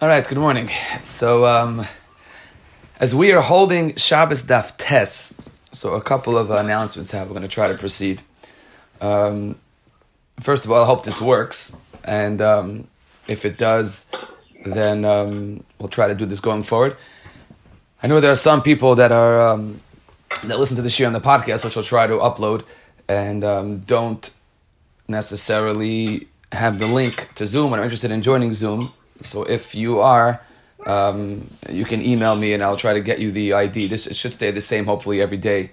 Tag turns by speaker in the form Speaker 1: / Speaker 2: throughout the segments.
Speaker 1: All right, good morning. So, um, as we are holding Shabbos Daf Tes, so a couple of announcements how we're going to try to proceed. Um, first of all, I hope this works, and um, if it does, then um, we'll try to do this going forward. I know there are some people that are um, that listen to the year on the podcast, which we'll try to upload, and um, don't necessarily have the link to Zoom and are interested in joining Zoom. So if you are, um, you can email me and I'll try to get you the ID. This it should stay the same hopefully every day.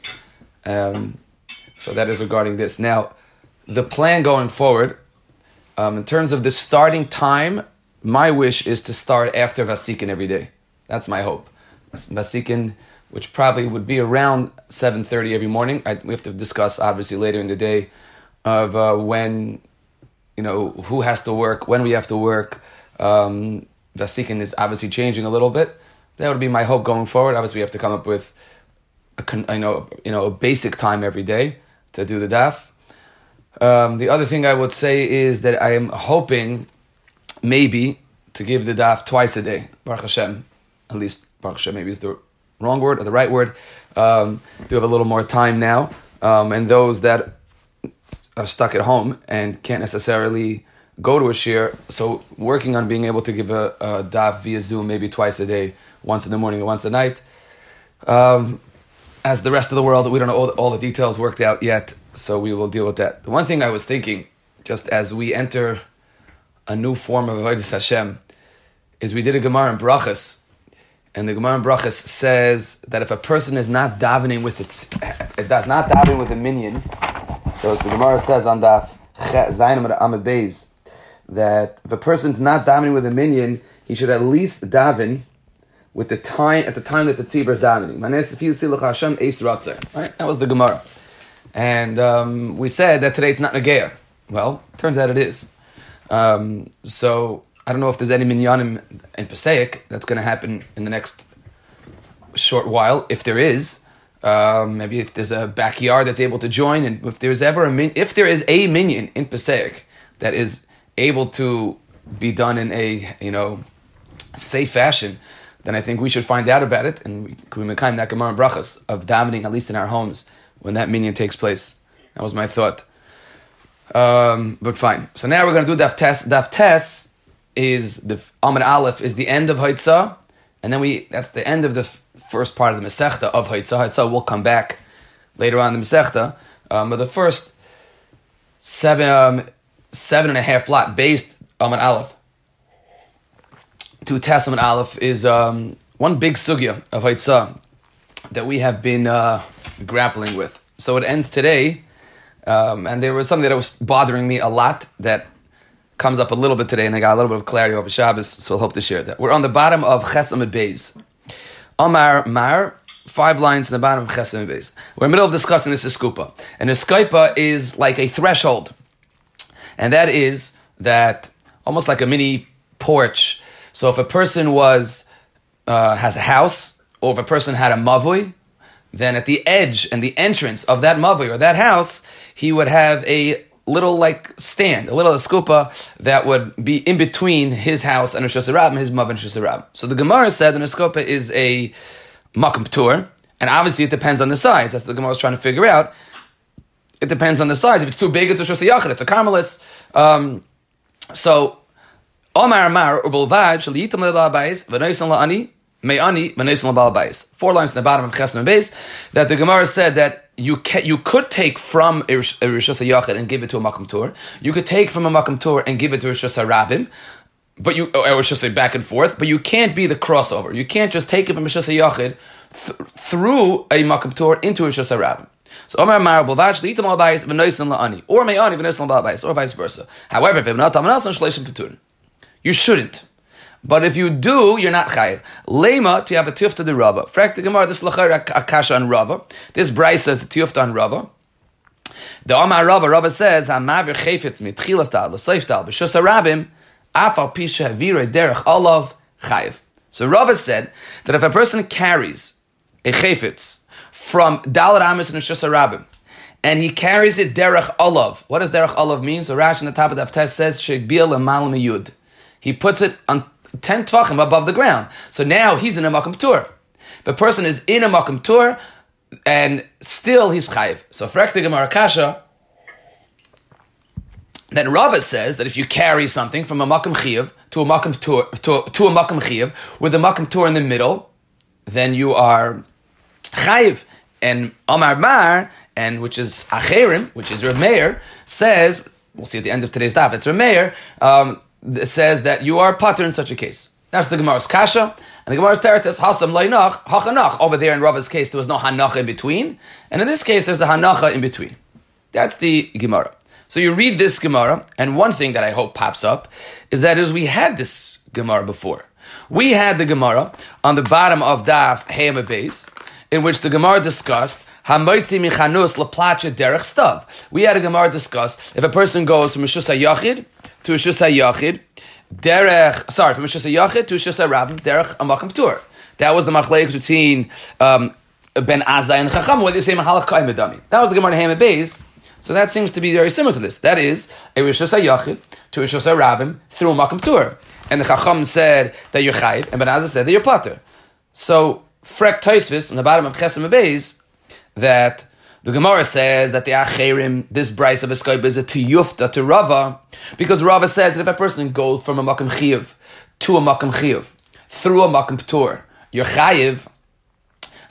Speaker 1: Um, so that is regarding this. Now, the plan going forward, um, in terms of the starting time, my wish is to start after Vasikin every day. That's my hope. Vasikin, which probably would be around 7.30 every morning. I, we have to discuss, obviously, later in the day of uh, when, you know, who has to work, when we have to work. Um, Vasikin is obviously changing a little bit. That would be my hope going forward. Obviously, we have to come up with a, you know, you know, a basic time every day to do the daf. Um, the other thing I would say is that I am hoping maybe to give the daf twice a day. Baruch Hashem, at least Baruch Hashem maybe is the wrong word or the right word. Um, do have a little more time now, um, and those that are stuck at home and can't necessarily go to a shir, so working on being able to give a, a daf via Zoom maybe twice a day, once in the morning and once at night. Um, as the rest of the world, we don't know all, all the details worked out yet, so we will deal with that. The one thing I was thinking, just as we enter a new form of Avodah Hashem, is we did a Gemara in Brachas, and the Gemara in Brachas says that if a person is not davening with its, it does not davening with a minyan, so the Gemara says on the Zayin Amid Beis, that if a person's not davening with a minyan, he should at least daven with the time at the time that the tzibur is davening. Right? That was the Gemara. And um, we said that today it's not Nageya. Well, turns out it is. Um, so I don't know if there's any minyanim in Passaic that's going to happen in the next short while. If there is, um, maybe if there's a backyard that's able to join, and if there's ever a min- if there is a minyan in Passaic that is able to be done in a you know safe fashion, then I think we should find out about it and we make that Gemara brachas of davening at least in our homes when that minyan takes place. That was my thought. Um, but fine. So now we're going to do daf tes. Daf tes is the Amr Aleph is the end of Haitzah, and then we that's the end of the f- first part of the Masechta of Haitzah. Will come back later on in the Masechta, um, but the first seven um, seven and a half plot based Amr Aleph to Testament Aleph is um, one big sugya of Haitzah that we have been uh, grappling with. So it ends today, um, and there was something that was bothering me a lot that comes up a little bit today, and I got a little bit of clarity over Shabbos, so I'll hope to share that. We're on the bottom of Chesamid Beis. Amar Mar, five lines in the bottom of Chesamid Beis. We're in the middle of discussing this Eskupa. And Eskupa is like a threshold, and that is that almost like a mini porch. So if a person was uh, has a house, or if a person had a mavui, then at the edge and the entrance of that mavui or that house, he would have a little like stand, a little skupa that would be in between his house and Rosh and his mother and Rosh. So the Gemara said that a skupa is a tour, and obviously it depends on the size. That's what the Gemara was trying to figure out. It depends on the size. If it's too big, it's a Rosh Hashanah, it's a Carmelis. Um, so, Omar Amar Ubulvaj Shaliyitam Le'Ba'Bayis V'Noisan La'ani Me'ani V'Noisan Le'Ba'Bayis. Four lines in the bottom of Chesam Beis that the Gemara said that you can, you could take from a Rosh Hashanah and give it to a Makam Tour. You could take from a Makam Tour and give it to a Rosh Hashanah but you, or just say back and forth, but you can't be the crossover. You can't just take it from Rosh Hashanah th- through a Makam Tour into a Rosh so Omar Mar Blavach Litam Al Bayis V'Noisan La'ani, or Me'ani V'Noisan Al Bayis, or vice versa. However, if you're not Taman Shleishim Petun, you shouldn't. But if you do, you're not chayiv. Lema to have a tiyufta de Rava. Frak the Gemara, this lachar akasha on Rava. This Brisa says a tiyufta on Rava. The Omar Rava, Rava says, Hamavir chayfetz mit chilas tal, l'seif tal, b'shus harabim, afal pisha havira derech olav chayiv. So Rava said that if a person carries a chayfetz from Dalit Amis and Shus harabim, and he carries it derech olav. What does derech olav mean? So Rash in the top of the says, shebil emal yud. He puts it on 10 tvachim above the ground. So now he's in a makam tour. The person is in a makam tour and still he's chayiv. So frekta gemara kasha. Then Rava says that if you carry something from a makam chiyav to a makam tour to, to a makam chiyav with a makam tour in the middle, then you are chayiv. And Omar Mar, and which is Acherim, which is Rav Meir, says, we'll see at the end of today's daf, it's Rav Meir, um, says that you are pater in such a case. That's the Gemara's kasha, and the Gemara's teretz says hasam leinach hachanach. Over there in Rava's case, there was no hanacha in between, and in this case, there's a hanacha in between. That's the Gemara. So you read this Gemara, and one thing that I hope pops up is that as we had this Gemara before. We had the Gemara on the bottom of Daf Heyama base, in which the Gemara discussed Hamoitzi michanus laplacha derech stav. We had a Gemara discuss if a person goes from a Shusa Yachid to a Shusa Yachid, derech, sorry, from a Shusa Yachid to a Shusa derech a Makam Tur. That was the machlek between um, Ben Azai and Chacham, where they say Mahalach Kaim. That was the Gemara Heyama base. So that seems to be very similar to this. That is a Rishus Yachid to a Rishus Rabbim through a Makam Tur. And the Chacham said that you're Chayiv, and Ben Azai said that you're Pater. So, Frek Toisvis, on the bottom of Chesem Beis, that the Gemara says that the Acherim, this Brisa of Eskoib is a Tiyufta to Rava, because Rava says that if a person goes from a Makam Chiyav to a Makam Chiyav, through a Makam Ptur, you're Chayiv.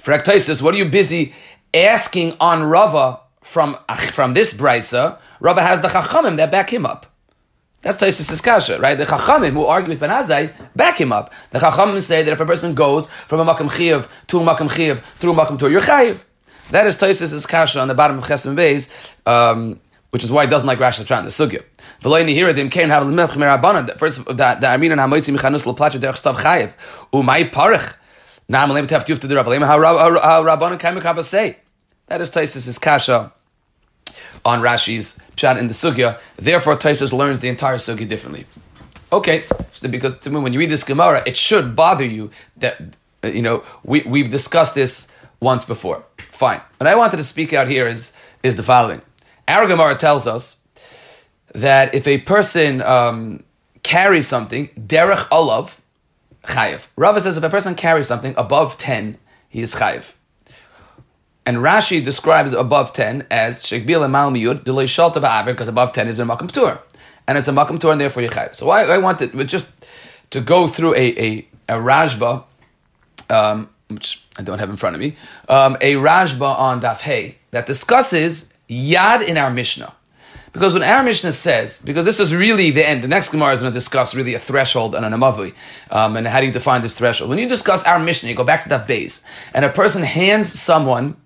Speaker 1: Frek Toisvis, what are you busy asking on Rava from, from this Brisa, Rava has the Chachamim that back him up. That's Taisus' kasha, right? The Chachamim who argue with Benazai back him up. The Chachamim say that if a person goes from a Makam Chiyav to a Makam Chiyav through a Makam to you're Chayiv. That is Taisus' kasha on the bottom of Chesem Beis, um, which is why he doesn't like Rashi Latran, the Sugya. V'loini them can't have limech chmer First, that the Amin and Hamoitzi mechanus l'placha derech stav chayiv. Umay parich. I'm to have to do the Rabbanim. How Rabbanim can say? That is Taisus' kasha on Rashi's pshat in the sugya. Therefore, Taisus learns the entire sugya differently. Okay, because to me, when you read this Gemara, it should bother you that uh, you know we we've discussed this once before. Fine, what I wanted to speak out here is is the following. Our Gemara tells us that if a person um, carries something derech olav chayiv. Rava says if a person carries something above ten, he is chayiv. And Rashi describes above 10 as Shekbil and Malmiyud, delay Shalta Ba'avir, because above 10 is a Makam Tur. And it's a Makam Tur, and therefore Yechayv. So I, I wanted just to go through a, a, a Rashba, um, which I don't have in front of me, um, a Rashba on Daf Hey that discusses Yad in our Mishnah. Because when our Mishnah says, because this is really the end, the next Gemara is going to discuss really a threshold and an amavui, um, and how do you define this threshold. When you discuss our Mishnah, you go back to Daf Beis, and a person hands someone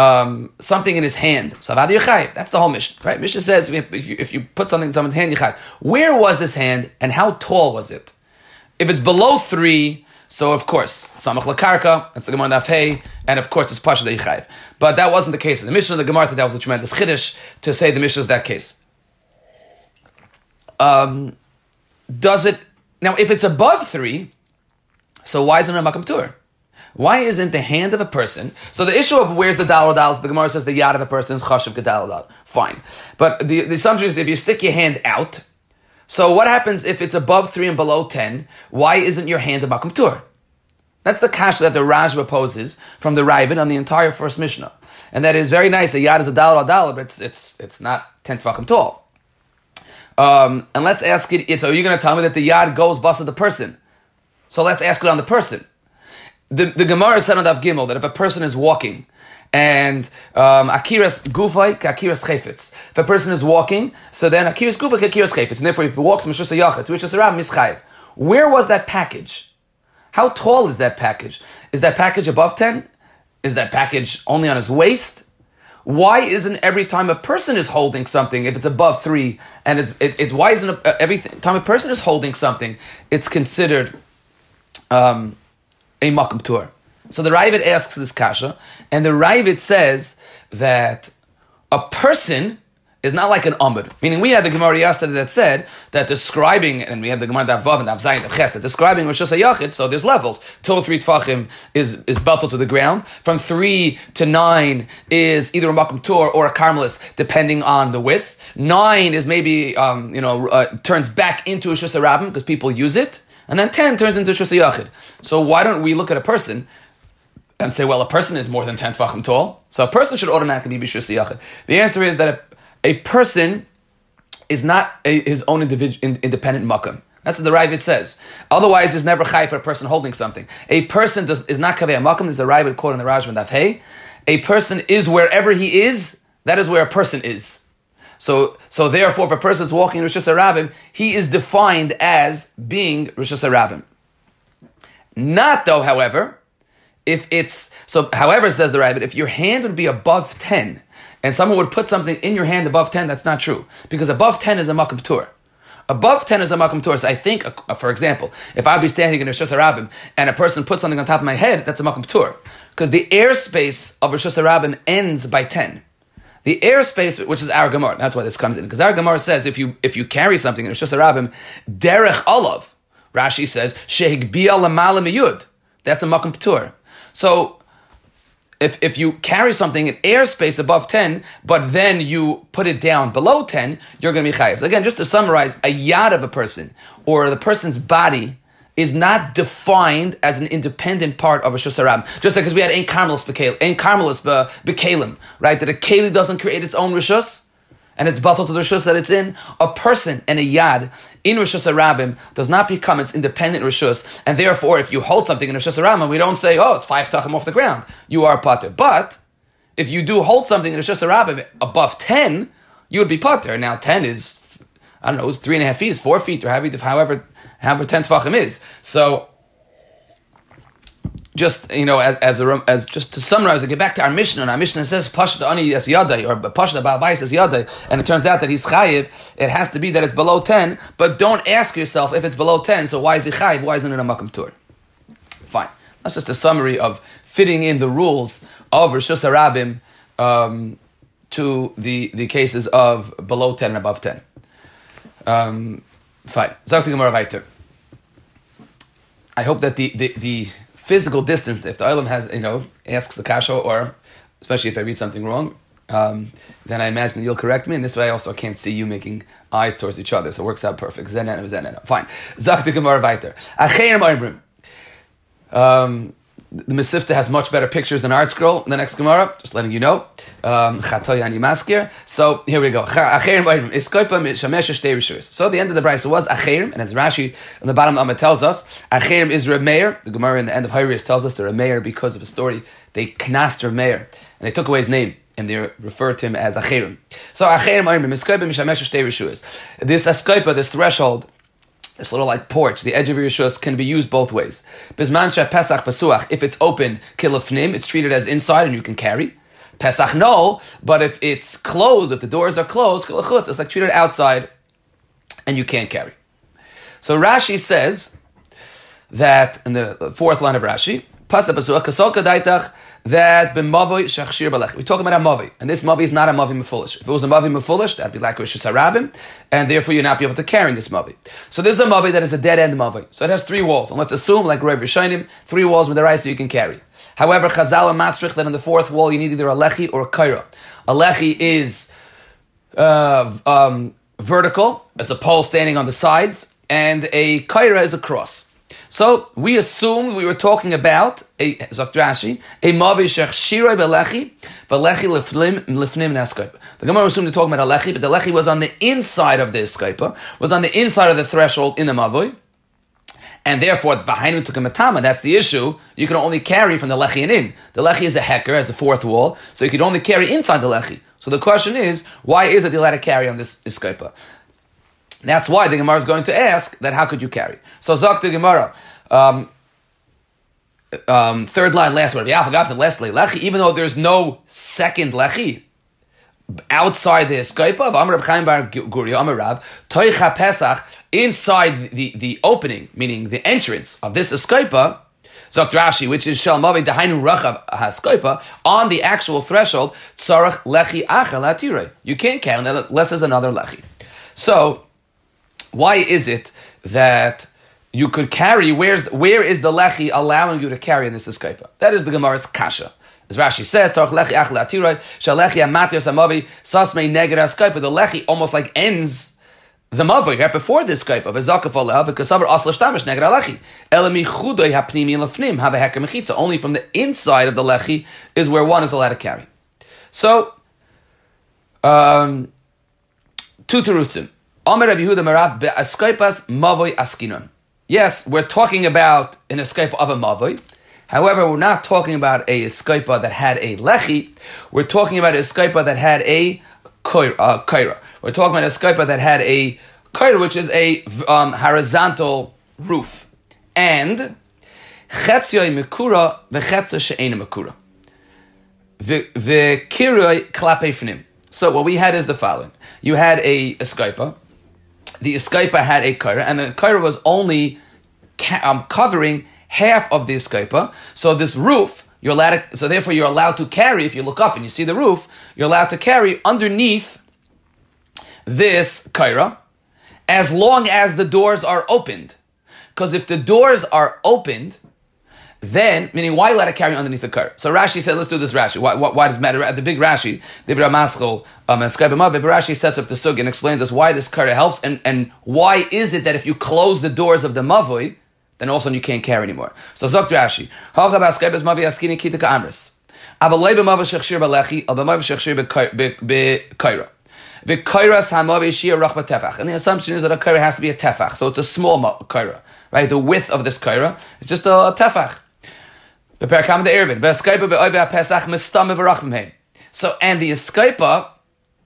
Speaker 1: um, something in his hand. So That's the whole mission, right? Mishnah says if you, if you put something in someone's hand, Yechai. Where was this hand and how tall was it? If it's below three, so of course, Samach Lakarka, that's the Gemara Daf Hey, and of course it's Pasha Yichayv. But that wasn't the case. In the Mishnah, the Gemara that was a tremendous chiddush to say the Mishnah is that case. Um, does it now? If it's above three, so why isn't it makam tur? Why isn't the hand of a person? So the issue of where's the dollar dollars, the Gemara says the yad of a person is chashiv gedal Fine. But the, the assumption is if you stick your hand out, so what happens if it's above three and below ten? Why isn't your hand a makom tur? That's the kasha that the Raj proposes from the Ravid on the entire first Mishnah. And that is very nice. The yad is a dollar dollar, but it's, it's, it's not 10 tefachim tall. Um, and let's ask it, it's, are you going to tell me that the yad goes bust of the person? So let's ask it on the person the, the Gemara said on Daf Gimel that if a person is walking and um, akiras gufay akiras chayfetz. If a person is walking, so then akiras gufay akiras chayfetz, and therefore if he walks mishus yachet, which is around mischayev. Where was that package? How tall is that package? Is that package above ten? Is that package only on his waist? Why isn't every time a person is holding something, if it's above three, and it's it, it's why isn't a, every time a person is holding something, it's considered um, a makom tour. So the Ravid asks this kasha, and the Ravid says that a person is not like an amud. Meaning, we had the Gemara yesterday that said that describing, and we have the Gemara that Vav and Dav Zayin Dav Ches, that describing Rosh Hashanah so there's levels. Till three tfachim is is belted to the ground. From three to nine is either a makom tur or a carmelis, depending on the width. Nine is maybe um, you know uh, turns back into a shusarabim because people use it and then 10 turns into Rishus Yachid. So why don't we look at a person and say, well, a person is more than 10 tefachim tall, so a person should automatically be Rishus Yachid. The answer is that a, a person is not a, his own individual, independent makam. That's what the Ravid says. Otherwise, there's never chai for a person holding something. A person does, is not kaveh makam. There's a Ravid quote in the Rajman Daf Hey. A person is wherever he is. That is where a person is. So, so therefore, if a person is walking in Rosh Hashanah, he is defined as being Rosh Hashanah. Not though, however, if it's so. However, says the rabbit, if your hand would be above ten, and someone would put something in your hand above ten, that's not true because above ten is a makam tour. Above 10 is a makam tour. So I think, for example, if I'd be standing in Rosh Hashanah and a person puts something on top of my head, that's a makam tour. Because the airspace of Rosh Hashanah ends by 10. The airspace, which is our Gemara, that's why this comes in. Because our Gemara says if you if you carry something in Rosh Hashanah, derech olav, Rashi says miyud. That's a makam p'tur. So if, if you carry something in airspace above 10, but then you put it down below 10, you're going to be chayiv. Again, just to summarize, a yad of a person or the person's body is not defined as an independent part of a Shusarab. Just like because we had Ein Carmelis Bekalim, right? That a Keli doesn't create its own Rishus, and it's battled to the Rishus that it's in. A person and a Yad in Rishus Arabim does not become its independent Rishus, and therefore, if you hold something in Rishus Arabim, we don't say, oh, it's five tachim off the ground. You are Pater. But if you do hold something in Rishus Arabim above 10, you would be Pater. Now, 10 is, I don't know, it's three and a half feet, it's four feet, or however ten tefachim is. So just you know, as as a, as just to summarize, I get back to our Mishnah. And our Mishnah says Pashta Ani as Yadai or Pashta Balbais as Yadai, and it turns out that he's chayiv. It has to be that it's below ten, but don't ask yourself if it's below ten. So why is he chayiv? Why isn't it a makam tur? Fine. That's just a summary of fitting in the rules of Rishus Arabim um, to the the cases of below ten and above ten. Um, fine. Die Gemara weiter. I hope that the, the, the physical distance, if the Olam has, you know, asks the kasha, or especially if I read something wrong, um, then I imagine you'll correct me, and this way I also can't see you making eyes towards each other, so it works out perfect. Fine. Zak the Gemara weiter. Um, the Mesivta has much better pictures than ArtScroll. The next Gemara, just letting you know. Um, so here we go. So the end of the Brisa was Acherim, and as Rashi on the bottom of the tells us, Acherim is Remeir. The Gemara in the end of Horayos tells us they're Remeir because of a story. They knast Remeir, and they took away his name and they refer to him as Acherim. So Acherim. This Askoipa, this threshold, this little like porch, the edge of your Yeshus can be used both ways. Bismancha Pesach Pasuach, if it's open, kilafnim, it's treated as inside and you can carry. Pesach no, but if it's closed, if the doors are closed, kilachutz, it's like treated outside and you can't carry. So Rashi says that in the fourth line of Rashi, Pasach Pasuach, Kasolka Daitach, that b'mavoi shachshir balech. We're talking about a mavi, and this mavi is not a mavi mefulish. If it was a mavi mefulish, that'd be like Rosh Hashanah, and therefore you'd not be able to carry this mavi. So this is a mavi that is a dead end mavi. So it has three walls, and let's assume, like Rav Rishonim, three walls with the right so you can carry. However, Chazal and Maastricht, that on the fourth wall you need either a lechi or a kaira. A lechi is uh, um, vertical, as a pole standing on the sides, and a kaira is a cross. So we assumed we were talking about a Zakdrashi, a Mavi Shech Shiroi Belechi, Belechi Lifnim Naskoip. The Gemara assumed they're talking about a Lechi, but the Lechi was on the inside of the Escoipa, was on the inside of the threshold in the Mavoi. And therefore, Vahainu took a matama. That's the issue. You can only carry from the lechi and in. The lechi is a hecker, as a fourth wall, so you can only carry inside the lechi. So the question is, why is it you allowed to carry on this iskaipa? That's why the Gemara is going to ask that how could you carry? So Zok the Gemara. Um, um, third line, last word. Lechi, even though there's no second lechi outside the escaipa of Amr Chaim Bar Guri Amr Rab Toicha Pesach inside the, the opening, meaning the entrance of this escaipa. Zokt Rashi, which is Shalmavi Dahainu Rachav Haskoipa, on the actual threshold, Tzarach Lechi Achel You can't count unless there's another Lechi. So why is it that you could carry? Where's where is the lechi allowing you to carry in this escapa? That is the Gemara's kasha. As Rashi says, lechi shalechi amatir samavi sasmei neged escapa. The lechi almost like ends the mavoi right before this skype of a zakaf alav because over asla shtamish neged alechi elemi chudoy hapnimi lefnim have a mechitza. Only from the inside of the lechi is where one is allowed to carry. So, um, two terutzim. Rabbi Yehuda Marav be'askaipas mavoi. Yes, we're talking about an escape of a mavoi. However, we're not talking about a escaipa that had a lechi. We're talking about a escaipa that had a kaira. Uh, we're talking about a escaipa that had a kaira, which is a um, horizontal roof. And chetzioy mekura v'chetzio she'ena mekura. V'kiroi klape fnim. So what we had is the following. You had a escaipa. The escaipa had a kaira, and the kaira was only ca- um, covering half of the escaipa. So this roof, you're allowed to, so therefore you're allowed to carry, if you look up and you see the roof, you're allowed to carry underneath this kaira as long as the doors are opened. Because if the doors are opened, then, meaning why let it carry underneath the car? So Rashi said, let's do this Rashi. Why, why, why does it matter? The big Rashi, the Ramaschel, um, and Scribe But Rashi sets up the sug and explains us why this car helps and, and why is it that if you close the doors of the Mavoi, then all of a sudden you can't carry anymore. So Zok Rashi. And the assumption is that a kaira has to be a tefach, so it's a small kaira, right? The width of this kaira is just a, a So, and the escaipa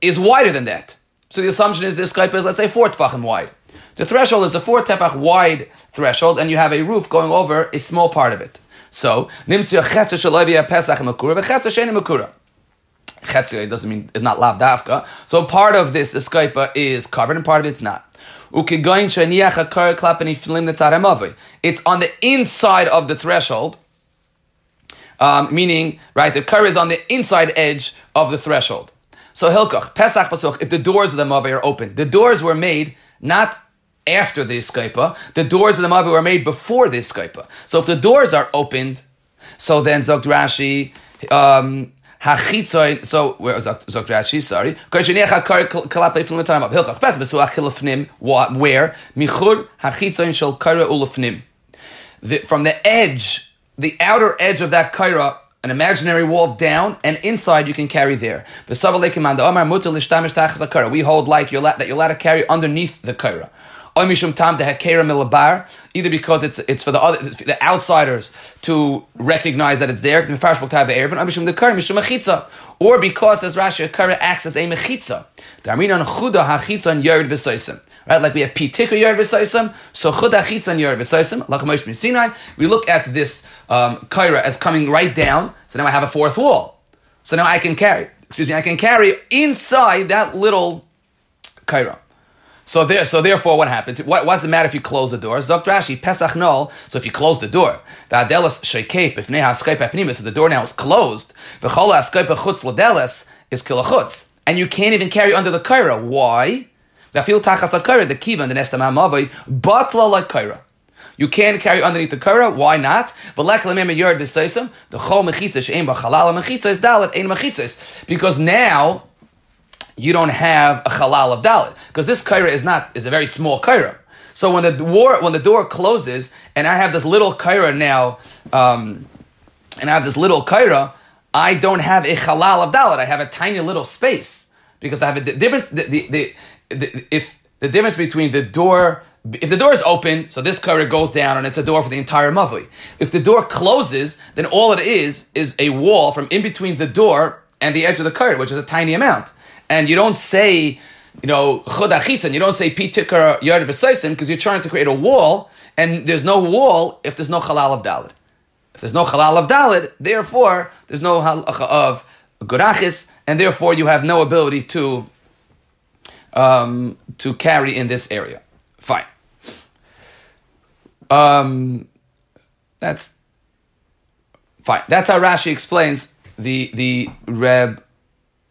Speaker 1: is wider than that. So the assumption is the escaipa is, let's say, four tefachim wide. The threshold is a four tefach wide threshold, and you have a roof going over a small part of it. So, pesach sheni makura. Chetzer doesn't mean it's not lav dafka. So part of this escaipa is covered, and part of it's not. It's on the inside of the threshold, um, meaning, right, the kar is on the inside edge of the threshold. So Hilkach, Pesach Pasuch, if the doors of the Mavi are open, the doors were made not after the Skypa. The doors of the Mavi were made before the Skypa. So if the doors are opened, so then Zogt Rashi, um, Hachitzoy, so where was Rashi? Sorry. Where michur hachitzoy shel kara ulafnim. From the edge, the outer edge of that kaira, an imaginary wall down, and inside you can carry there. We hold like you're, that you're allowed to carry underneath the kaira. Either because it's it's for the other the outsiders to recognize that it's there, or because as Rashi Kara acts as a mechitza. Right, like we have pitikra yard v'saisam, so chuda chitzan yard v'saisam, like Moshe Sinai. We look at this um, kaira as coming right down. So now I have a fourth wall. So now I can carry. Excuse me, I can carry inside that little kaira. So there, so therefore, what happens? What, what does it matter if you close the door? Zok Rashi Pesach Nol. So if you close the door, v'adelas sheikep if neha skype apnimis, so the door now is closed. V'chola skype chutz ladelas is kilachutz, and you can't even carry under the kaira. Why? V'afil tachas kaira the kiva and the nesta ma'mavai batla like kaira. You can carry underneath the kara. Why not? Because now you don't have a halal of dalit because this kaira is not is a very small kaira. So when the door when the door closes and I have this little kaira now, um, and I have this little kaira, I don't have a halal of dalit. I have a tiny little space because I have a difference. The, the, the, if the difference between the door. If the door is open, so this kaira goes down and it's a door for the entire mavli. If the door closes, then all it is is a wall from in between the door and the edge of the kaira, which is a tiny amount and you don't say, you know, chodachitzan, you don't say pitikar yard because you're trying to create a wall, and there's no wall if there's no halal of dalid. If there's no halal of dalid, therefore there's no halacha uh, of gurachis, and therefore you have no ability to um, to carry in this area. Fine. Um, that's fine. That's how Rashi explains the the Reb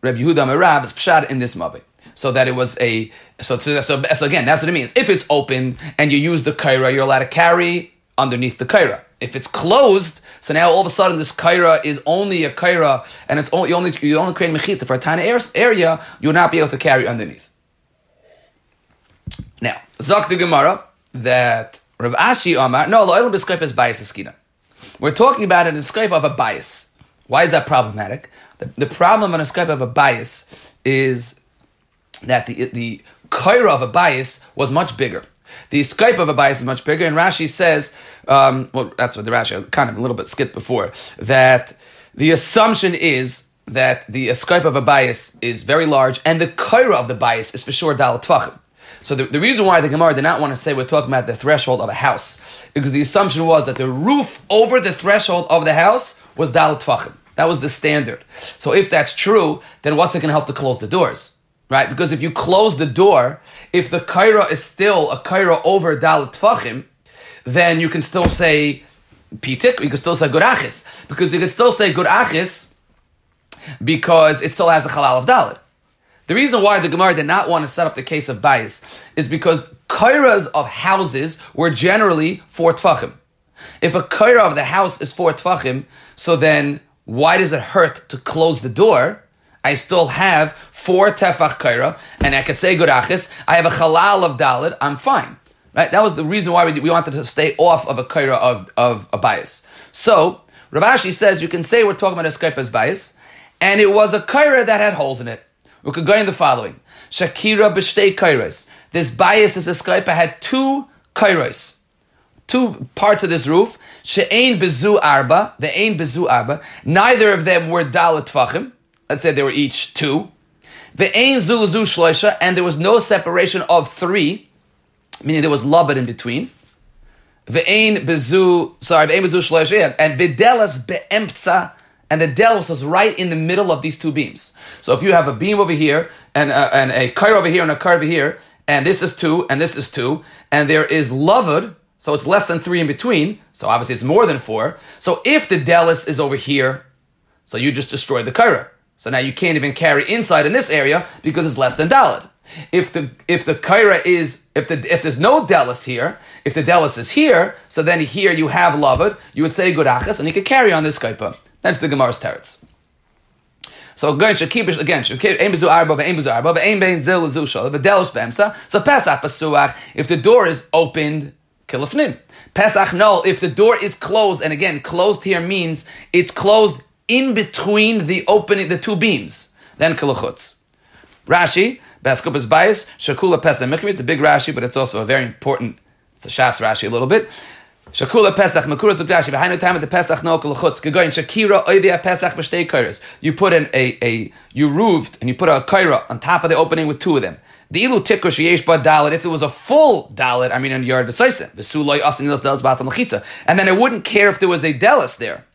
Speaker 1: Reb Yehuda Merav, it's pshat in this mavi. So that it was a so, so so again that's what it means. If it's open and you use the kaira, you're allowed to carry underneath the kaira. If it's closed, so now all of a sudden this kaira is only a kaira and it's only you only you only create mechitza for a tiny area, you will not be able to carry underneath. Now, Zok the Gemara that Rav Ashi Omar, no, oil b'skype is bias eskina. We're talking about an escape of a bias. Why is that problematic? The, the problem on a escape of a bias is that the the kaira of a bias was much bigger. The Skype of a bias is much bigger, and Rashi says, um, well, that's what the Rashi kind of a little bit skipped before, that the assumption is that the Skype of a bias is very large, and the kaira of the bias is for sure dal tvachim. So the, the reason why the Gemara did not want to say we're talking about the threshold of a house, because the assumption was that the roof over the threshold of the house was dal tvachim. That was the standard. So if that's true, then what's it going to help to close the doors? Right? Because if you close the door, if the kaira is still a kaira over dal tvachim, then you can still say pitik, you can still say gurachis. Because you can still say gurachis because it still has a halal of dalit. The reason why the Gemara did not want to set up the case of bias is because kairas of houses were generally four tfachim. If a kaira of the house is four tfachim, so then why does it hurt to close the door? I still have four tefach kaira, and I can say good gurachis. I have a halal of dalit. I'm fine. Right? That was the reason why we, we wanted to stay off of a kaira of, of a bias. So, Rav Ashi says you can say we're talking about a skype as bias, and it was a kaira that had holes in it. We could go in the following. Shakira b'shtei kairos. This bias, this escalipa, had two kairos. Two parts of this roof. She'ain bezu arba. The ain bezu arba. Neither of them were dalet tvachim. Let's say they were each two. The ain zu zu shloisha. And there was no separation of three. Meaning there was lubid in between. The ain bezu, sorry, the ain bezu shloisha. And videlas be'emptza and the delos is right in the middle of these two beams. So if you have a beam over here and a, and a car over here and a car over here, and this is two and this is two, and there is lovud, so it's less than three in between. So obviously it's more than four. So if the delis is over here, so you just destroyed the kaira. So now you can't even carry inside in this area because it's less than dalid. If the if the kaira is if the if there's no delis here, if the delis is here, so then here you have lovud, you would say good achas, and you could carry on this kaipa. That's the Gemara's teretz. So going shakibish again, aim bezu arba, aim bezu arba, aim bein zil zu shal, v'delos be'emsa. So pesach pasuach, if the door is opened, kilafnim. Pesach no, if the door is closed, and again, closed here means it's closed in between the opening, the two beams. Then kilachutz. Rashi, Baskupas bias, shakula pesach michmi. It's a big Rashi, but it's also a very important. It's a shas Rashi a little bit. Shakula Pesach, Makuras Ugdashi, behind the time of the Pesach no kolachutz, Gegoyin Shakira Oivia Pesach B'shtei Kairas. You put in a, a, you roofed and you put a kaira on top of the opening with two of them. The ilu tikkur sheyesh ba dalit, if it was a full dalit, I mean in yard v'saisa, v'suloi asin ilos dalit b'atam l'chitza. And then I wouldn't care if there was a delis there.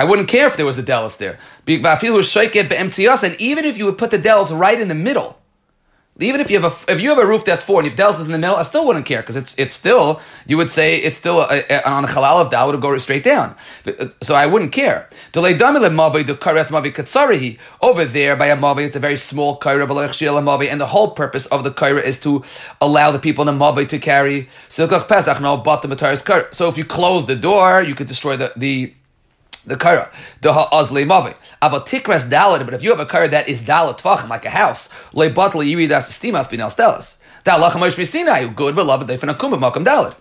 Speaker 1: I wouldn't care if there was a delis there. And even if you would put the delis right in the middle, even if you have a if you have a roof that's four and if Del's is in the middle, I still wouldn't care because it's it's still you would say it's still a, a, on a halal of Dal would go straight down. Uh, so I wouldn't care. Over there by a mavi, it's a very small kaira and the whole purpose of the kaira is to allow the people in the mavi to carry So if you close the door, you could destroy the the the kara, the ha'azle mavi. Aval tikras dalit, but if you have a kara that is dalit tvachim, like a house, le batal yiridas estimas binel stelas. Dalach mosh misinai, good beloved defin akum makam dalit.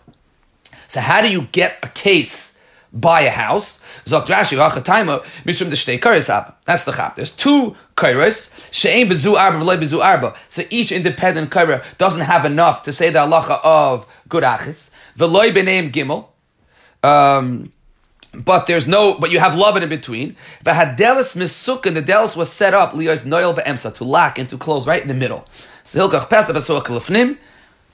Speaker 1: So how do you get a case buy a house? Zok Rashi v'achataima mishum deshtei kares That's the chap. There's two kairos. She'ein bezu arba bezu arba. So each independent kaira doesn't have enough to say the halacha of good achis. V'loi b'neim gimel. Um, but there's no, but you have love in between. The hadelis misuk and the delis was set up liyos noyel be'emsa to lock and to close right in the middle. So pesa b'soa kalifnim.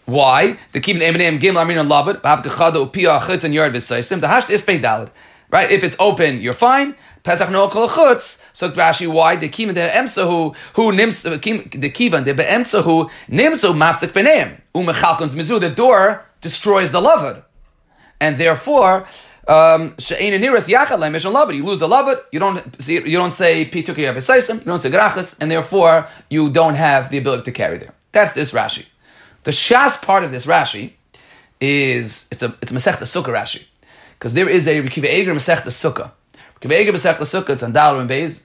Speaker 1: Why? The keep the eminim gim lamin and labed. B'hav gechada upia achutz and yard v'saisim. The hash is dalid. Right? If it's open, you're fine. Pesach no kol chutz. So Rashi, why the kivan the emsa who who nims uh, the kivan the beemsa who nimso mafsik beneim umechalkons mizu. The door destroys the lavud, and therefore um, you lose a lavud, you don't see, you don't say pituki you don't say grachas, and therefore you don't have the ability to carry there. That's this Rashi. The shas part of this Rashi is it's a it's a Masechta Sukkah Rashi because there is a Rekiva Eger Masechta Sukkah. Rekiva Eger Masechta Sukkah. It's on Dalar and Beis.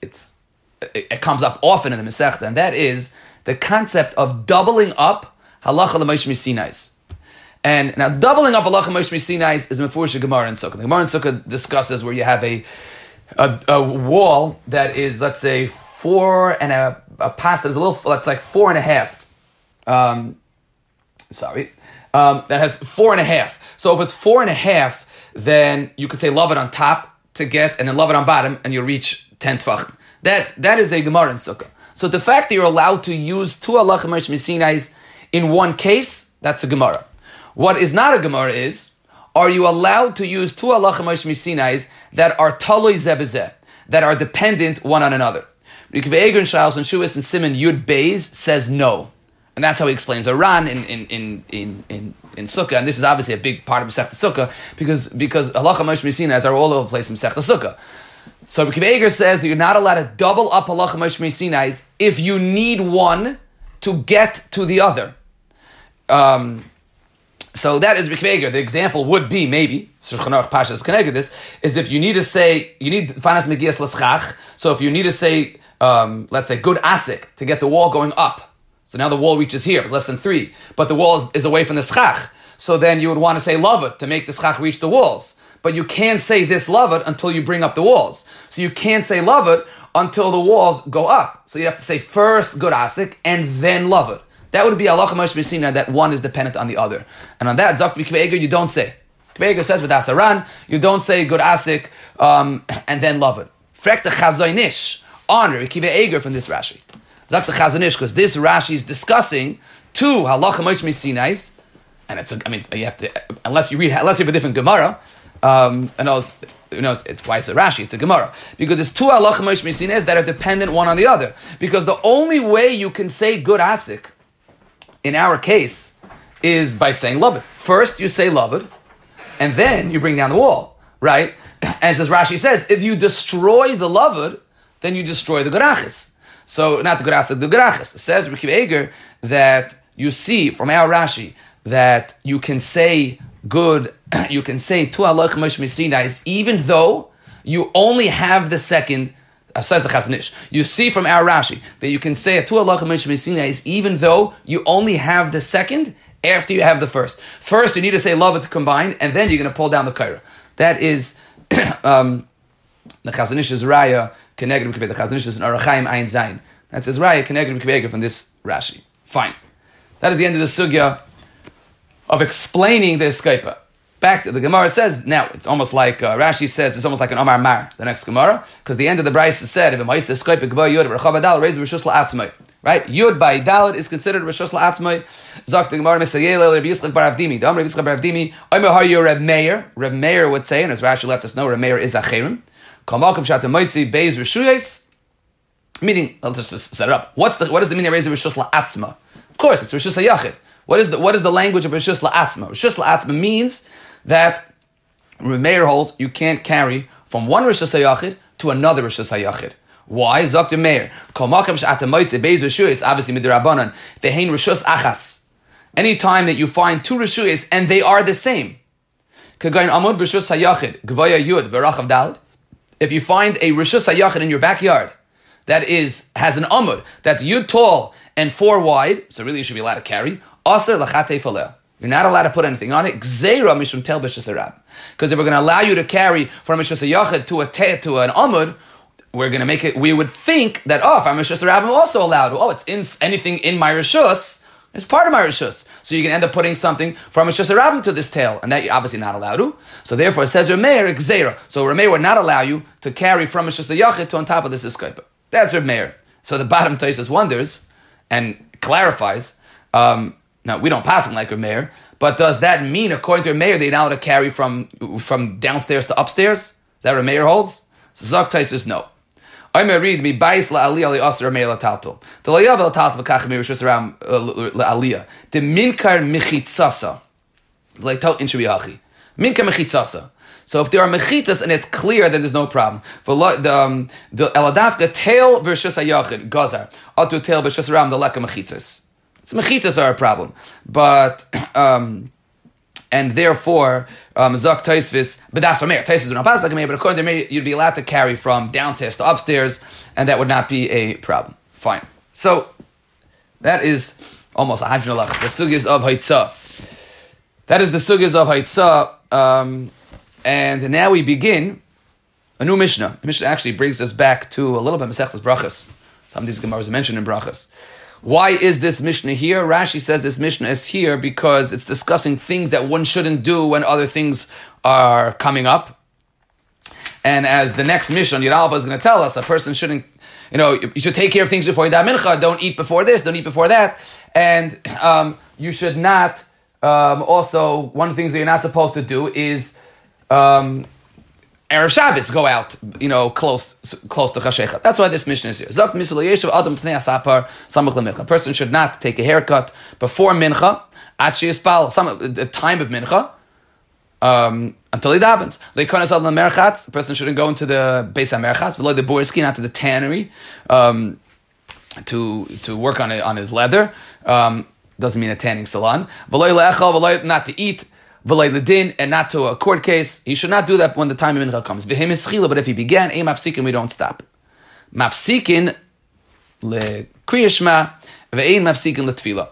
Speaker 1: It's it, it, comes up often in the Masechta, and that is the concept of doubling up halacha l'moshe misinais. And now doubling up halacha moshe misinais is mefurish Gemara and Sukkah. The Gemara in Sukkah discusses where you have a, a, a wall that is let's say four and a, a pass that is a little that's like four and a half. Um, sorry, um, that has four and a half. So if it's four and a half, then you could say love it on top to get, and then love it on bottom, and you reach ten tvachim. That that is a Gemara in Sukkah. So the fact that you're allowed to use two halacha misinais in one case, that's a Gemara. What is not a Gemara is, are you allowed to use two halacha misinais that are taloi zebezeh, that are dependent one on another? Rikve Eger and Shalos and Shuas and Simon Yud Beis says no. And that's how he explains Iran in, in, in, in, in, in Sukkah. And this is obviously a big part of Masechta Sukkah because, because halacha Misinas are all over the place in Masechta Sukkah. So Rabbi Eger says that you're not allowed to double up halacha Moshe Sinai if you need one to get to the other. Um, so that is Rabbi The example would be maybe Shulchan Pasha is connected this is if you need to say you need fanas megias l'schach. So if you need to say um, let's say good asik to get the wall going up. So now the wall reaches here, less than three, but the wall is, is away from the schach. So then you would want to say love it to make the schach reach the walls but you can't say this love it until you bring up the walls. So you can't say love it until the walls go up. So you have to say first good asik and then love it. That would be Allah Moshe that one is dependent on the other. And on that, Zak you don't say. Kveger says with Asaran, you don't say good asik um, and then love it. Frek the Chazoinish, honor Kive Eger from this Rashi. Zak the Chazonish, because this Rashi is discussing two halacha Moshe Sinais, and it's a, I mean you have to unless you read unless you have a different Gemara, um, and also, you know, it's why it's a Rashi, it's a Gemara. Because there's two mishmisinas that are dependent one on the other. Because the only way you can say good asik, in our case, is by saying love it. First you say love it, and then you bring down the wall, right? As as Rashi says, if you destroy the loved, then you destroy the garachis. So not the garachis, the garachis. It says Rikiv Eger that you see from our Rashi that you can say good, you can say tu alach is even though you only have the second. Uh, says the Chazanish. You see from our Rashi that you can say tu alach is even though you only have the second after you have the first. First, you need to say love it to combine, and then you're going to pull down the kaira. That is um, the Chazanish's raya connected with the Chazanish's an Arachaim Ein Zayin. That's his raya connected with from this Rashi. Fine. That is the end of the sugya of explaining the escapa. Back to the Gemara says now it's almost like uh, Rashi says it's almost like an Omar Mar the next Gemara because the end of the Brisa said if a Ma'isa escapa Gva Yud La'atzmai right? Yud by Dalit is considered Rishus La'atzmai. Zok the Gemara Mesayel Reb Yitzchak Bar Avdimi Dam Reb Yitzchak Bar Avdimi Omer Reb Meir Reb Meir would say and as Rashi lets us know Reb Meir is Acherim Kol Malkum Shat Moitzi Beis Rishuyes meaning let's just set it up. What's the what does the meaning of Rishus La'atzma? Of course it's Rishus Yachid what is the what is the language of Rishus La'atzma? Rishus La'atzma means that Remeir holds you can't carry from one Rishus HaYachid to another Rishus HaYachid. Why? Zok Meir. Obviously midirabanan, vehein rishus achas. Anytime that you find two rishuyis and they are the same. If you find a rishus hayachid in your backyard, that is, has an amud, that's yud tall and four wide, so really you should be allowed to carry, Aser lachate faleh. You're not allowed to put anything on it. Gzeira mishum tel Because if we're going to allow you to carry from a yachid to a te, to an amud, we're going to make it. We would think that oh, if I'm a I'm also allowed. Oh, it's in anything in my rishus. It's part of my rishus. So you can end up putting something from a rabbin to this tail, and that you're obviously not allowed to. So therefore, it says Rameir gzeira. So Rameir would not allow you to carry from a yachid to on top of this iskaipa. That's Rameir. So the bottom Taisus wonders and clarifies. Um, now we don't pass him like a mayor, but does that mean, according to a mayor, they're now to carry from from downstairs to upstairs? Is that what a mayor holds? Zok says no. I may read me bais la aliyah li aser meir la talto. The la yav la talto v'kach meir shus aram la aliyah. The minkar michitzasa. Like tau in shabiyachi. Minkar michitzasa. So if there are mechitzas and it's clear, then there's no problem. For the um, the eladafka tail versus ayachid gazar. Atu tail versus aram the leka mechitzas. It's mechitzas are a problem, but um, and therefore um, zok taisvis bedas omer taisvis not pas like but according to you'd be allowed to carry from downstairs to upstairs, and that would not be a problem. Fine. So That is almost a hajnalach. The sugyas of Haitzah. That is the sugyas of Haitzah. Um, and now we begin a new Mishnah. The Mishnah actually brings us back to a little bit of Masechtas Brachas. Some of these Gemaras are mentioned in Brachas. Why is this Mishnah here? Rashi says this Mishnah is here because it's discussing things that one shouldn't do when other things are coming up. And as the next Mishnah, Yiralva is going to tell us, a person shouldn't, you know, you should take care of things before you daven mincha. Don't eat before this, don't eat before that. And um, you should not, um, also, one of the things that you're not supposed to do is um, Erev Shabbos go out, you know, close close to Chashecha. That's why this mission is here. Zok misal yeshav adam asapar samach lemincha. A person should not take a haircut before mincha, actually spal some the time of mincha, um, until he davens. Leikonas al merchatz. The person shouldn't go into the base of merchatz, below the borsky, not to the tannery, um, to to work on it on his leather. Um, doesn't mean a tanning salon. Not to eat din and not to a court case. He should not do that when the time of mincha comes. V'hem is but if he began, a mafsikin, we don't stop. Mafsikin le kriyashma, ve'ein mafsikin le tefillah.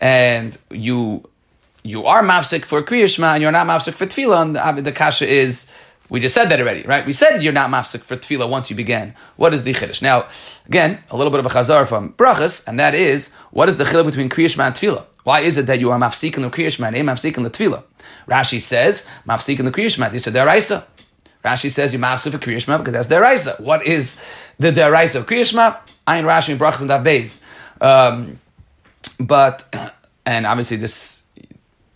Speaker 1: And you you are mafsik for kriyashma and you're not mafsik for tefillah. And the, kasha is, we just said that already, right? We said you're not mafsik for tefillah once you began. What is the chiddush? Now, again, a little bit of a chazar from brachas, and that is, what is the chiddush between kriyashma and tefillah? Why is it that you are mafsikin the kriyashma and mafsikin the tefillah? Rashi says mafsikin the kriyashma. These are deraisa. Rashi says you mafsik for kriyashma because that's deraisa. What is the deraisa of kriyashma? Ayin Rashi and brachas and davbeis. Um, but and obviously this,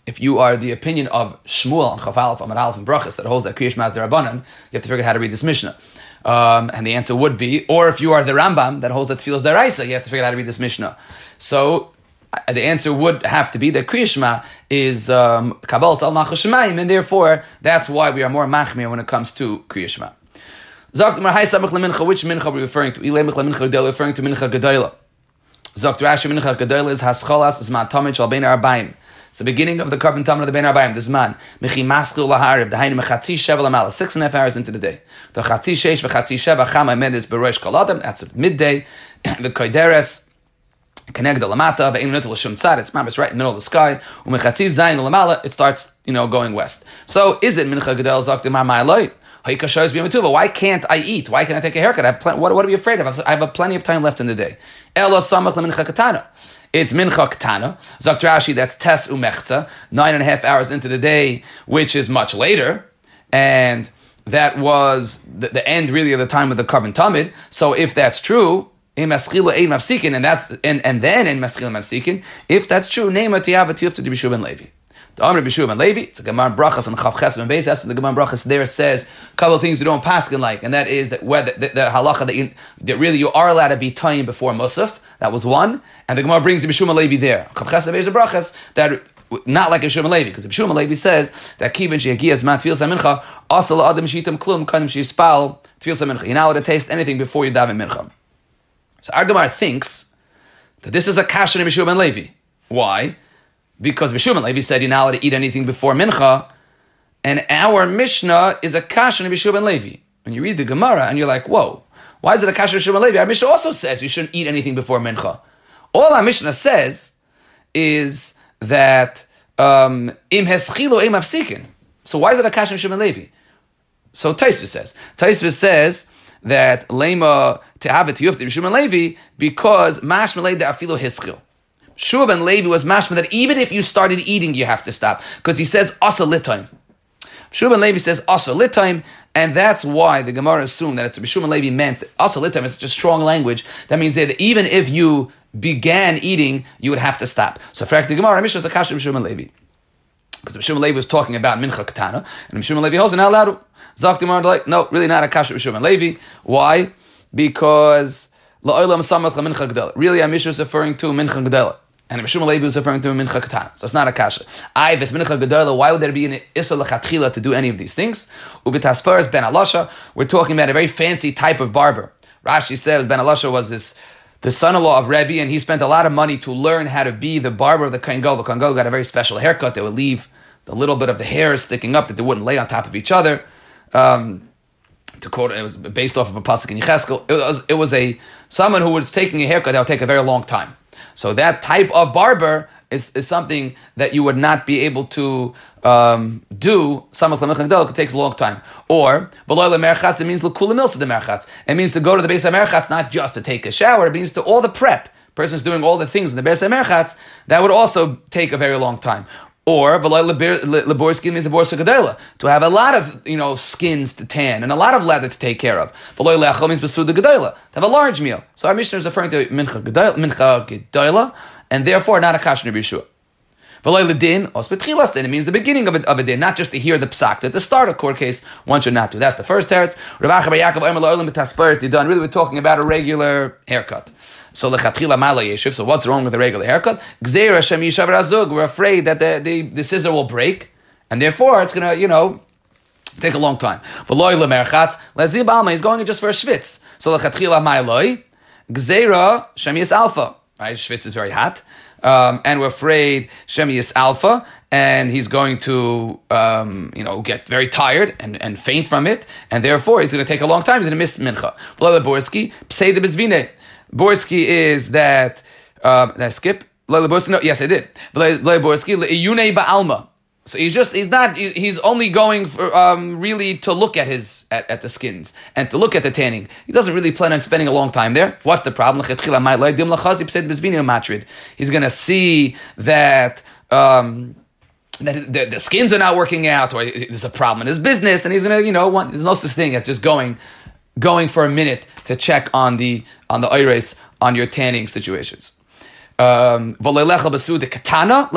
Speaker 1: if you are the opinion of Shmuel and Chafalef Amar Aleph and Brachas that holds that kriyashma is derabanan, you have to figure out how to read this Mishnah. Um, and the answer would be, or if you are the Rambam that holds that feels deraisa, you have to figure out how to read this Mishnah. So the answer would have to be that Kriyashma is um, Kabbalah Sal Nachashemayim, and therefore that's why we are more machmir when it comes to Kriyashma. Zakt Mar Samach which Mincha are we referring to? Ilemich Lemincha Gedela, referring to Mincha Gedela. Zakt Rashi Mincha Gedela is Haschalas Zman Tomich Al Bein Arbaim. It's the beginning of the carbon tamar of the Ben Arbaim, this man. Mechi maskil laharib, the hainu mechatzi sheva lamala, six and a half hours into the day. The chatzi sheish v'chatzi sheva chama medis berosh kaladim, that's midday. The koideres, Connect the lamata, it's mamas right in the middle of the sky. Umechatzi zayin lamala, it starts, you know, going west. So is it mincha gedel zaktim ma'ma'aloi? Why can't I eat? Why can't I take a haircut? I have pl- what, what are we afraid of? I have a plenty of time left in the day. It's mincha katana. Rashi, that's tes umechza, nine and a half hours into the day, which is much later. And that was the, the end really of the time of the carbon tamid. So if that's true, in maschila ein mafsikin, and that's and, and then in maschila mafsikin. If that's true, name tiyava tiyuf to Bishub and Levi. The Amr Bishub and Levi, it's a Gemara Brachas on Chav and Beis. That's what the Gemara Brachas there says a couple of things you don't paskin like, and that is that whether the, the, halacha that, you, that really you are allowed to be tying before Musaf. That was one, and the Gemara brings the Bishub and Levi there. Chav and Beis Brachas that not like Bishum Levi, because Bishum Levi says that kibin sheyagias man tefil samincha asal adam shitam klum kanim shispal tefil samincha. You're not allowed to taste anything before you daven mincha. So Argamar thinks that this is a kasher in Bishum and Levi. Why? Because Bishum and Levi said you're not allowed to eat anything before mincha, and our Mishnah is a kasher in Bishum and Levi. When you read the Gemara and you're like, whoa, why is it a kasher in Bishum and Levi? Our Mishnah also says you shouldn't eat anything before mincha. All our Mishnah says is that um, im heschilo im afsikin. So why is it a kasher in Bishum and Levi? So Taisvis says. Taisvis says that lema to have it to Yufti Shub Levi because mashma leid afilu hiskil. Shub and Levi was mashma that even if you started eating, you have to stop because he says asa litime. Shub and Levi says asa litime, and that's why the Gemara assumed that it's Shub and Levi meant asa litime. It's just strong language. That means that even if you began eating, you would have to stop. So, for the Gemara, Mishnah is a kasha Shub and Levi. Because Mishum Levi was talking about Mincha Katana, and Mishum Levi holds not allowed to. Zaktimar like, no, really not a kasha Mishum Levi. Why? Because La'olam Samach Mincha. Really, Amisha is referring to Mincha Gedela. And Mishum Levi was referring to Mincha Katana. So it's not a kasha. I, this Mincha Gedela, why would there be an Issa Lechatchila to do any of these things? Ubitasparas Ben Alasha, we're talking about a very fancy type of barber. Rashi says Ben Alasha was this the son-in-law of Rebbe, and he spent a lot of money to learn how to be the barber of the Kohen The Kohen got a very special haircut that would leave the little bit of the hair sticking up that they wouldn't lay on top of each other. Um, to quote, it was based off of a pasuk in Yecheskel. It was, it was a someone who was taking a haircut that would take a very long time. So that type of barber is, is something that you would not be able to um, do. It takes a long time. Or it means look the merchats. It means to go to the base of merchatz, not just to take a shower. It means to all the prep. Person's doing all the things in the base of merchatz. That would also take a very long time. Or laborskin means a to have a lot of you know skins to tan and a lot of leather to take care of. means to have a large meal. So our Mishnah is referring to mincha gedayla, and therefore not a kasher b'yishua. Din, then it means the beginning of a, of a din, not just to hear the psak. At the start of court case, one should not do. That's the first teretz. Really, we're talking about a regular haircut. So lechatchila mala yeshiv. So what's wrong with a regular haircut? Gzeir Hashem yishav. We're afraid that the, the, the scissor will break, and therefore it's gonna, you know, take a long time. V'loy lemerchatz lezib alma. He's going just for a schwitz. So lechatchila ma'aloi. Gzeira shemias alpha. Right, schwitz is very hot. Um, and we're afraid Shemi is alpha, and he's going to, um, you know, get very tired and, and faint from it, and therefore it's going to take a long time. He's going to miss mincha. Vlada Borski, psei de bezvine. Borsky is that um, did I skip? No, yes, I did. Borsky ba'alma. So he's just he's not he's only going for um, really to look at his at, at, the skins and to look at the tanning. He doesn't really plan on spending a long time there. What's the problem? He's gonna see that um, that the, the, skins are not working out or there's a problem in his business and he's gonna you know want, there's no such thing as just going going for a minute to check on the on the iris on your tanning situations. Um, katana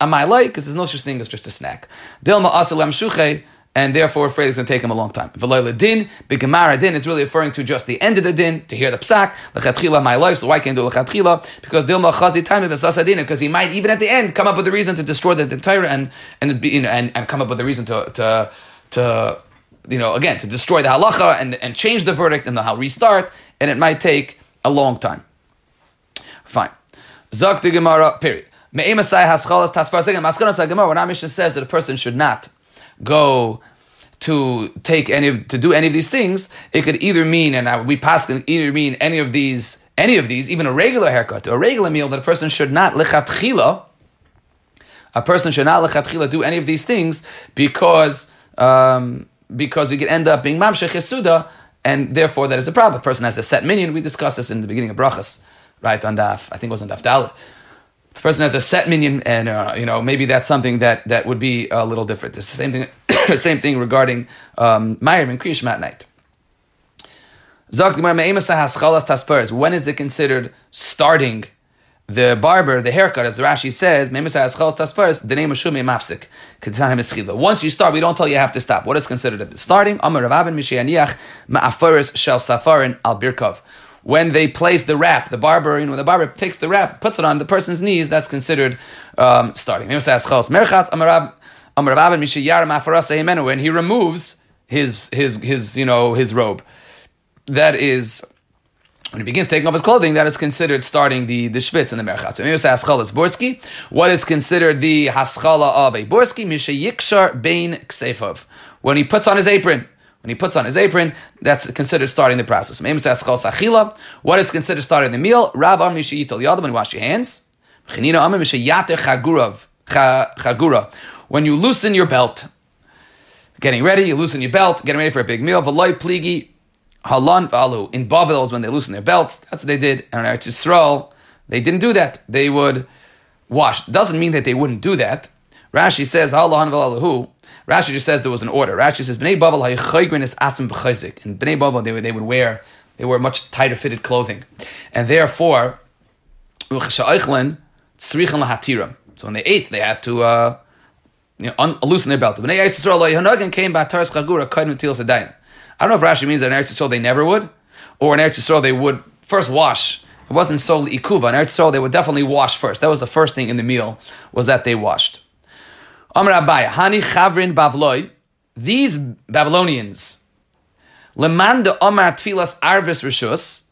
Speaker 1: am I like because there's no such thing as just a snack. Dilma asalam shuche. And therefore, afraid it's going to take him a long time. V'loy din, b'gemara din, it's really referring to just the end of the din, to hear the psak, l'chatchila my life, so why can't do l'chatchila? Because dilma chazi time of because he might even at the end come up with a reason to destroy the, entire and, and, you know, and, and come up with a reason to, to, to you know, again, to destroy the halacha and, and change the verdict and then I'll restart, and it might take a long time. Fine. Zak the Gemara, period. Me'emasai haschalas tasfar second. Maskanas when Amisha says that a person should not go to take any of, to do any of these things, it could either mean, and we pass can either mean any of these, any of these, even a regular haircut, a regular meal that a person should not lechatchila, a person should not lechatchila do any of these things because um, because you could end up being mamshech yesuda, and therefore that is a problem. A person has a set minyan. We discussed this in the beginning of brachas, right on daf. I think it was on daf dalit. The person has a set minyan, and uh, you know maybe that's something that that would be a little different. It's the same thing. same thing regarding um, and Kriyishma at night. When is it considered starting the barber, the haircut, as Rashi says, the name of Shumi Mafsik. Once you start, we don't tell you you have to stop. What is considered starting? When they place the wrap, the barber, you know, the barber takes the wrap, puts it on the person's knees, that's considered um, starting. When he removes his his his you know his robe, that is when he begins taking off his clothing, that is considered starting the, the schwitz in the merchat. So maybe say haschala borski. What is considered the haschala of a borski? Misha yikshar bein ksefov. When he puts on his apron. When he puts on his apron, that's considered starting the process. Maybe say haschal sachila. What is considered starting the meal? Rab am misha yital yadav when you wash your hands. Chinina am misha yater chagurav. Chagura. When you loosen your belt. Getting ready, you loosen your belt, getting ready for a big meal. V'loy pligi Halan v'alu. In Bavel was when they loosened their belts. That's what they did. And in Eretz Yisrael, they didn't do that. They would wash. Doesn't mean that they wouldn't do that. Rashi says, Halan v'alu. Rashi just says there was an order. Rashi says, Bnei Bavel ha'yichaygrin is b'chayzik. In Bnei Bavel, they would, they would wear, they wore much tighter fitted clothing. And therefore, so when they ate, they had to uh, you know, un- loosen their belt. Bnei Yisrael came by Taras Chagura, Kaidnu Til Sedayim. I don't know if Rashi means that in Eretz Yisrael they never would, or in Eretz Yisrael they would first wash. It wasn't solely ikuva. In Eretz Yisrael they would definitely wash first. That was the first thing in the meal was that they washed. Amr Abaya, Hani Chavrin Bavloi, these Babylonians, Lemanda Omar Tfilas Arvis Rishus,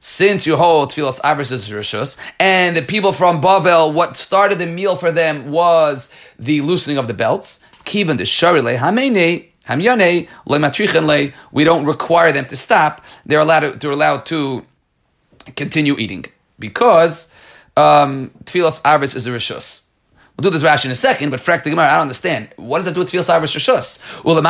Speaker 1: since you hold Tfilas Arvis is Rishus, and the people from Bavel, what started the meal for them was the loosening of the belts, Kivan the Sharile Hamene, Le we don't require them to stop. They're allowed to, they're allowed to continue eating because um, Tfilas Arvis is a Rishus. We'll do this Rashi in a second, but Frek the Gemara, I don't understand. What does that do with Tfilas Arvis Rishus? What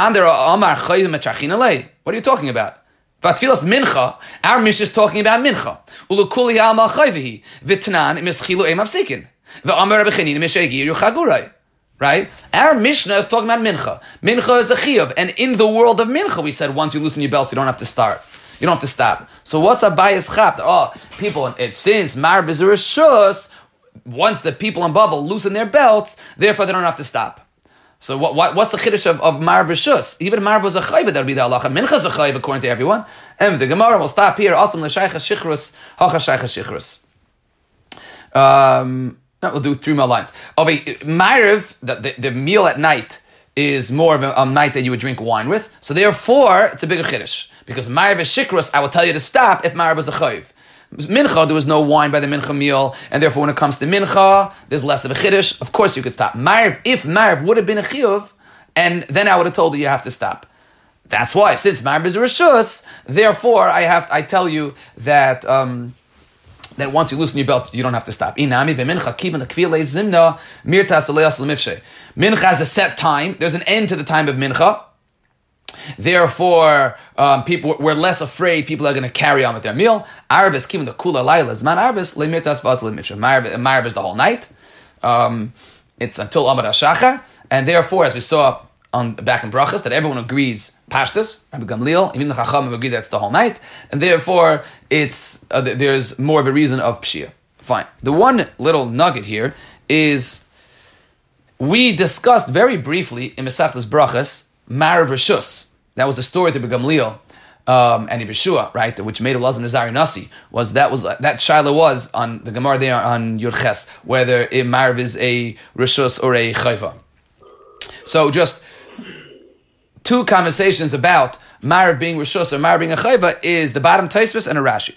Speaker 1: are you talking about? But Mincha, our Mishnah is talking about Mincha. Ulukuli Alma Chayvihi, Vitnan Mischilu Emav Sikin. V'Amar Rebbechanin Mishegi Yuchagurai. Right? Our Mishnah is talking about Mincha. Mincha is a chiyuv. And in the world of Mincha, we said once you loosen your belts, you don't have to start. You don't have to stop. So what's a bias chap? Oh, people, it since Marv is once the people in will loosen their belts, therefore they don't have to stop. So what, what, what's the chiddush of, of Marv? Even Marv was a chayva, that would be the halacha. Mincha is a chayva according to everyone. And the Gemara will stop here. Awesome l'shaycha shichrus, hacha shaycha shichrus. Um, no, we'll do three more lines. Of a Marv, the, the, the, meal at night is more of a, a, night that you would drink wine with. So therefore, it's a bigger chiddush. Because Marv is shikrus, I will tell you to stop if Marv was a chayv. Mincha, there was no wine by the Mincha meal, and therefore when it comes to Mincha, there's less of a chiddush. Of course you could stop. Marv, if Marv would have been a chiyuv, and then I would have told you you have to stop. That's why, since Marv is a rishus, therefore I have I tell you that um, that once you loosen your belt, you don't have to stop. Inami b'mincha kivin the kvile zimna mirtas Mincha has a set time. There's an end to the time of mincha. Therefore, um, people we're less afraid people are going to carry on with their meal. Arvis, even the kula lailas, man arvis limitas vat Marv is the whole night. Um, it's until Amar Shachar, and therefore, as we saw on back in brachas, that everyone agrees pashtus, Rabbi Gamliel, even the Chachamim agree that's the whole night, and therefore it's uh, there's more of a reason of pshia. Fine. The one little nugget here is we discussed very briefly in Mesachtas Brachas Marav Rishus. That was the story to Gamliel um, and Yeshua, right, which made a Lazim Nazari Nasi, was that was that Shiloh was on the Gemara there on Yurches, whether a Marav is a Rishus or a Chayva. So just two conversations about Marav being Rishus or Marav being a Chayva is the bottom Taisvis and a Rashi.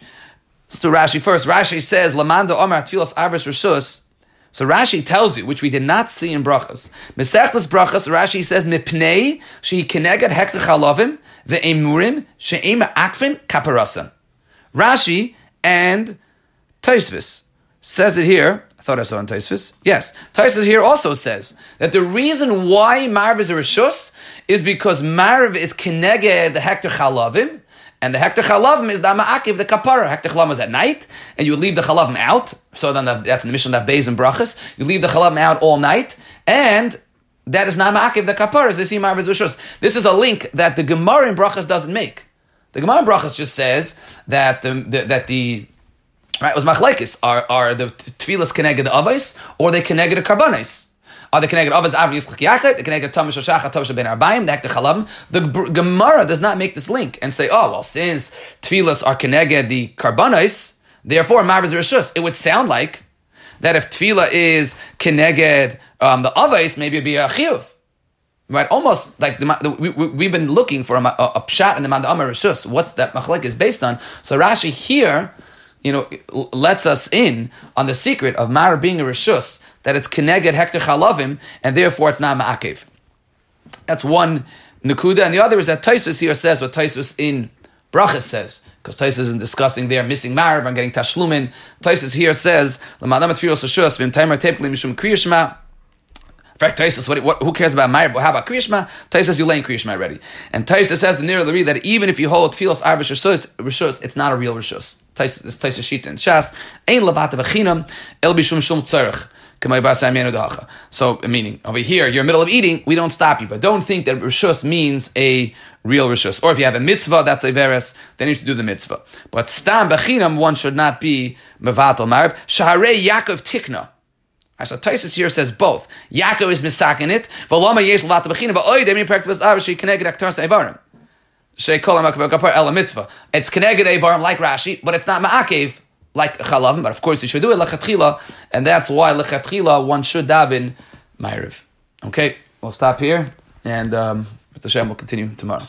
Speaker 1: Do Rashi first. Rashi says, Lamanda Omar Tfilos Avris Rishus so Rashi tells you, which we did not see in brachas. Mesechtas brachas, Rashi says, "Mipnei she keneged hektar chalavim ve'emurim she'em akfin kaparasan." Rashi and Taisvis says it here. I saw Taisvis. Yes, Taisvis here also says that the reason why Marv is a rishus is because Marv is keneged the hektar chalavim and the hektar chalavim is the ma'akiv, the kapara. Hector chalavim is at night, and you leave the chalavim out. So then the, that's in the mission that bays and brachas. You leave the chalavim out all night, and that is not ma'akiv, the kapara. They see Marvis This is a link that the Gemara in brachas doesn't make. The Gemara in brachas just says that the, the that the right it was machlekes are are the tefillas connected the avos or they connected the karbanis. Are the connected avos avri yitzchak yachid? The connected tamish shachar tamish ben arbaim. The hektar chalavim. The Gemara does not make this link and say, oh well, since tefillas are connected the karbanos, therefore marvez rishus. It would sound like that if tefillah is connected um, the avos, maybe it'd be a chiyuv. Right, almost like the, the, we, have been looking for a, a, a pshat in the Manda Amar Rishus. What's that machlek is based on? So Rashi here, you know, lets us in on the secret of Mar being a Rishus that it's keneged Hector chalavim, and therefore it's not ma'akev. That's one nakuda, and the other is that Taisvis here says what Taisvis in Brachas says, because Taisvis is discussing there missing Marav and getting Tashlumin. Taisvis here says, kriyashma, fact, Taisus, what, what, who cares about Ma'ir? How about Kriyashma? Taisus, you lay in Kriyashma already. And Taisus says the the that even if you hold Tfilos Arvish Rishus, it's not a real Rishus. Taisus, it's Taisus Shita and Shas. Ein Lavata V'chinam, El Bishum Shum. So, meaning over here, you're in the middle of eating, we don't stop you, but don't think that rishus means a real rishus. Or if you have a mitzvah, that's a veres, then you should do the mitzvah. But stam bechinam, one should not be mevatel marv. Shaharei Yaakov tikna. So Taisus here says both. Yaakov is misakin it. Yesh. Sheikol amakavakapar el mitzvah. It's connected avarim like Rashi, but it's not ma'akev like chalavim, but of course you should do it lechatchila, and that's why lechatchila one should daven ma'ariv. Okay, we'll stop here, and um, Hashem will continue tomorrow.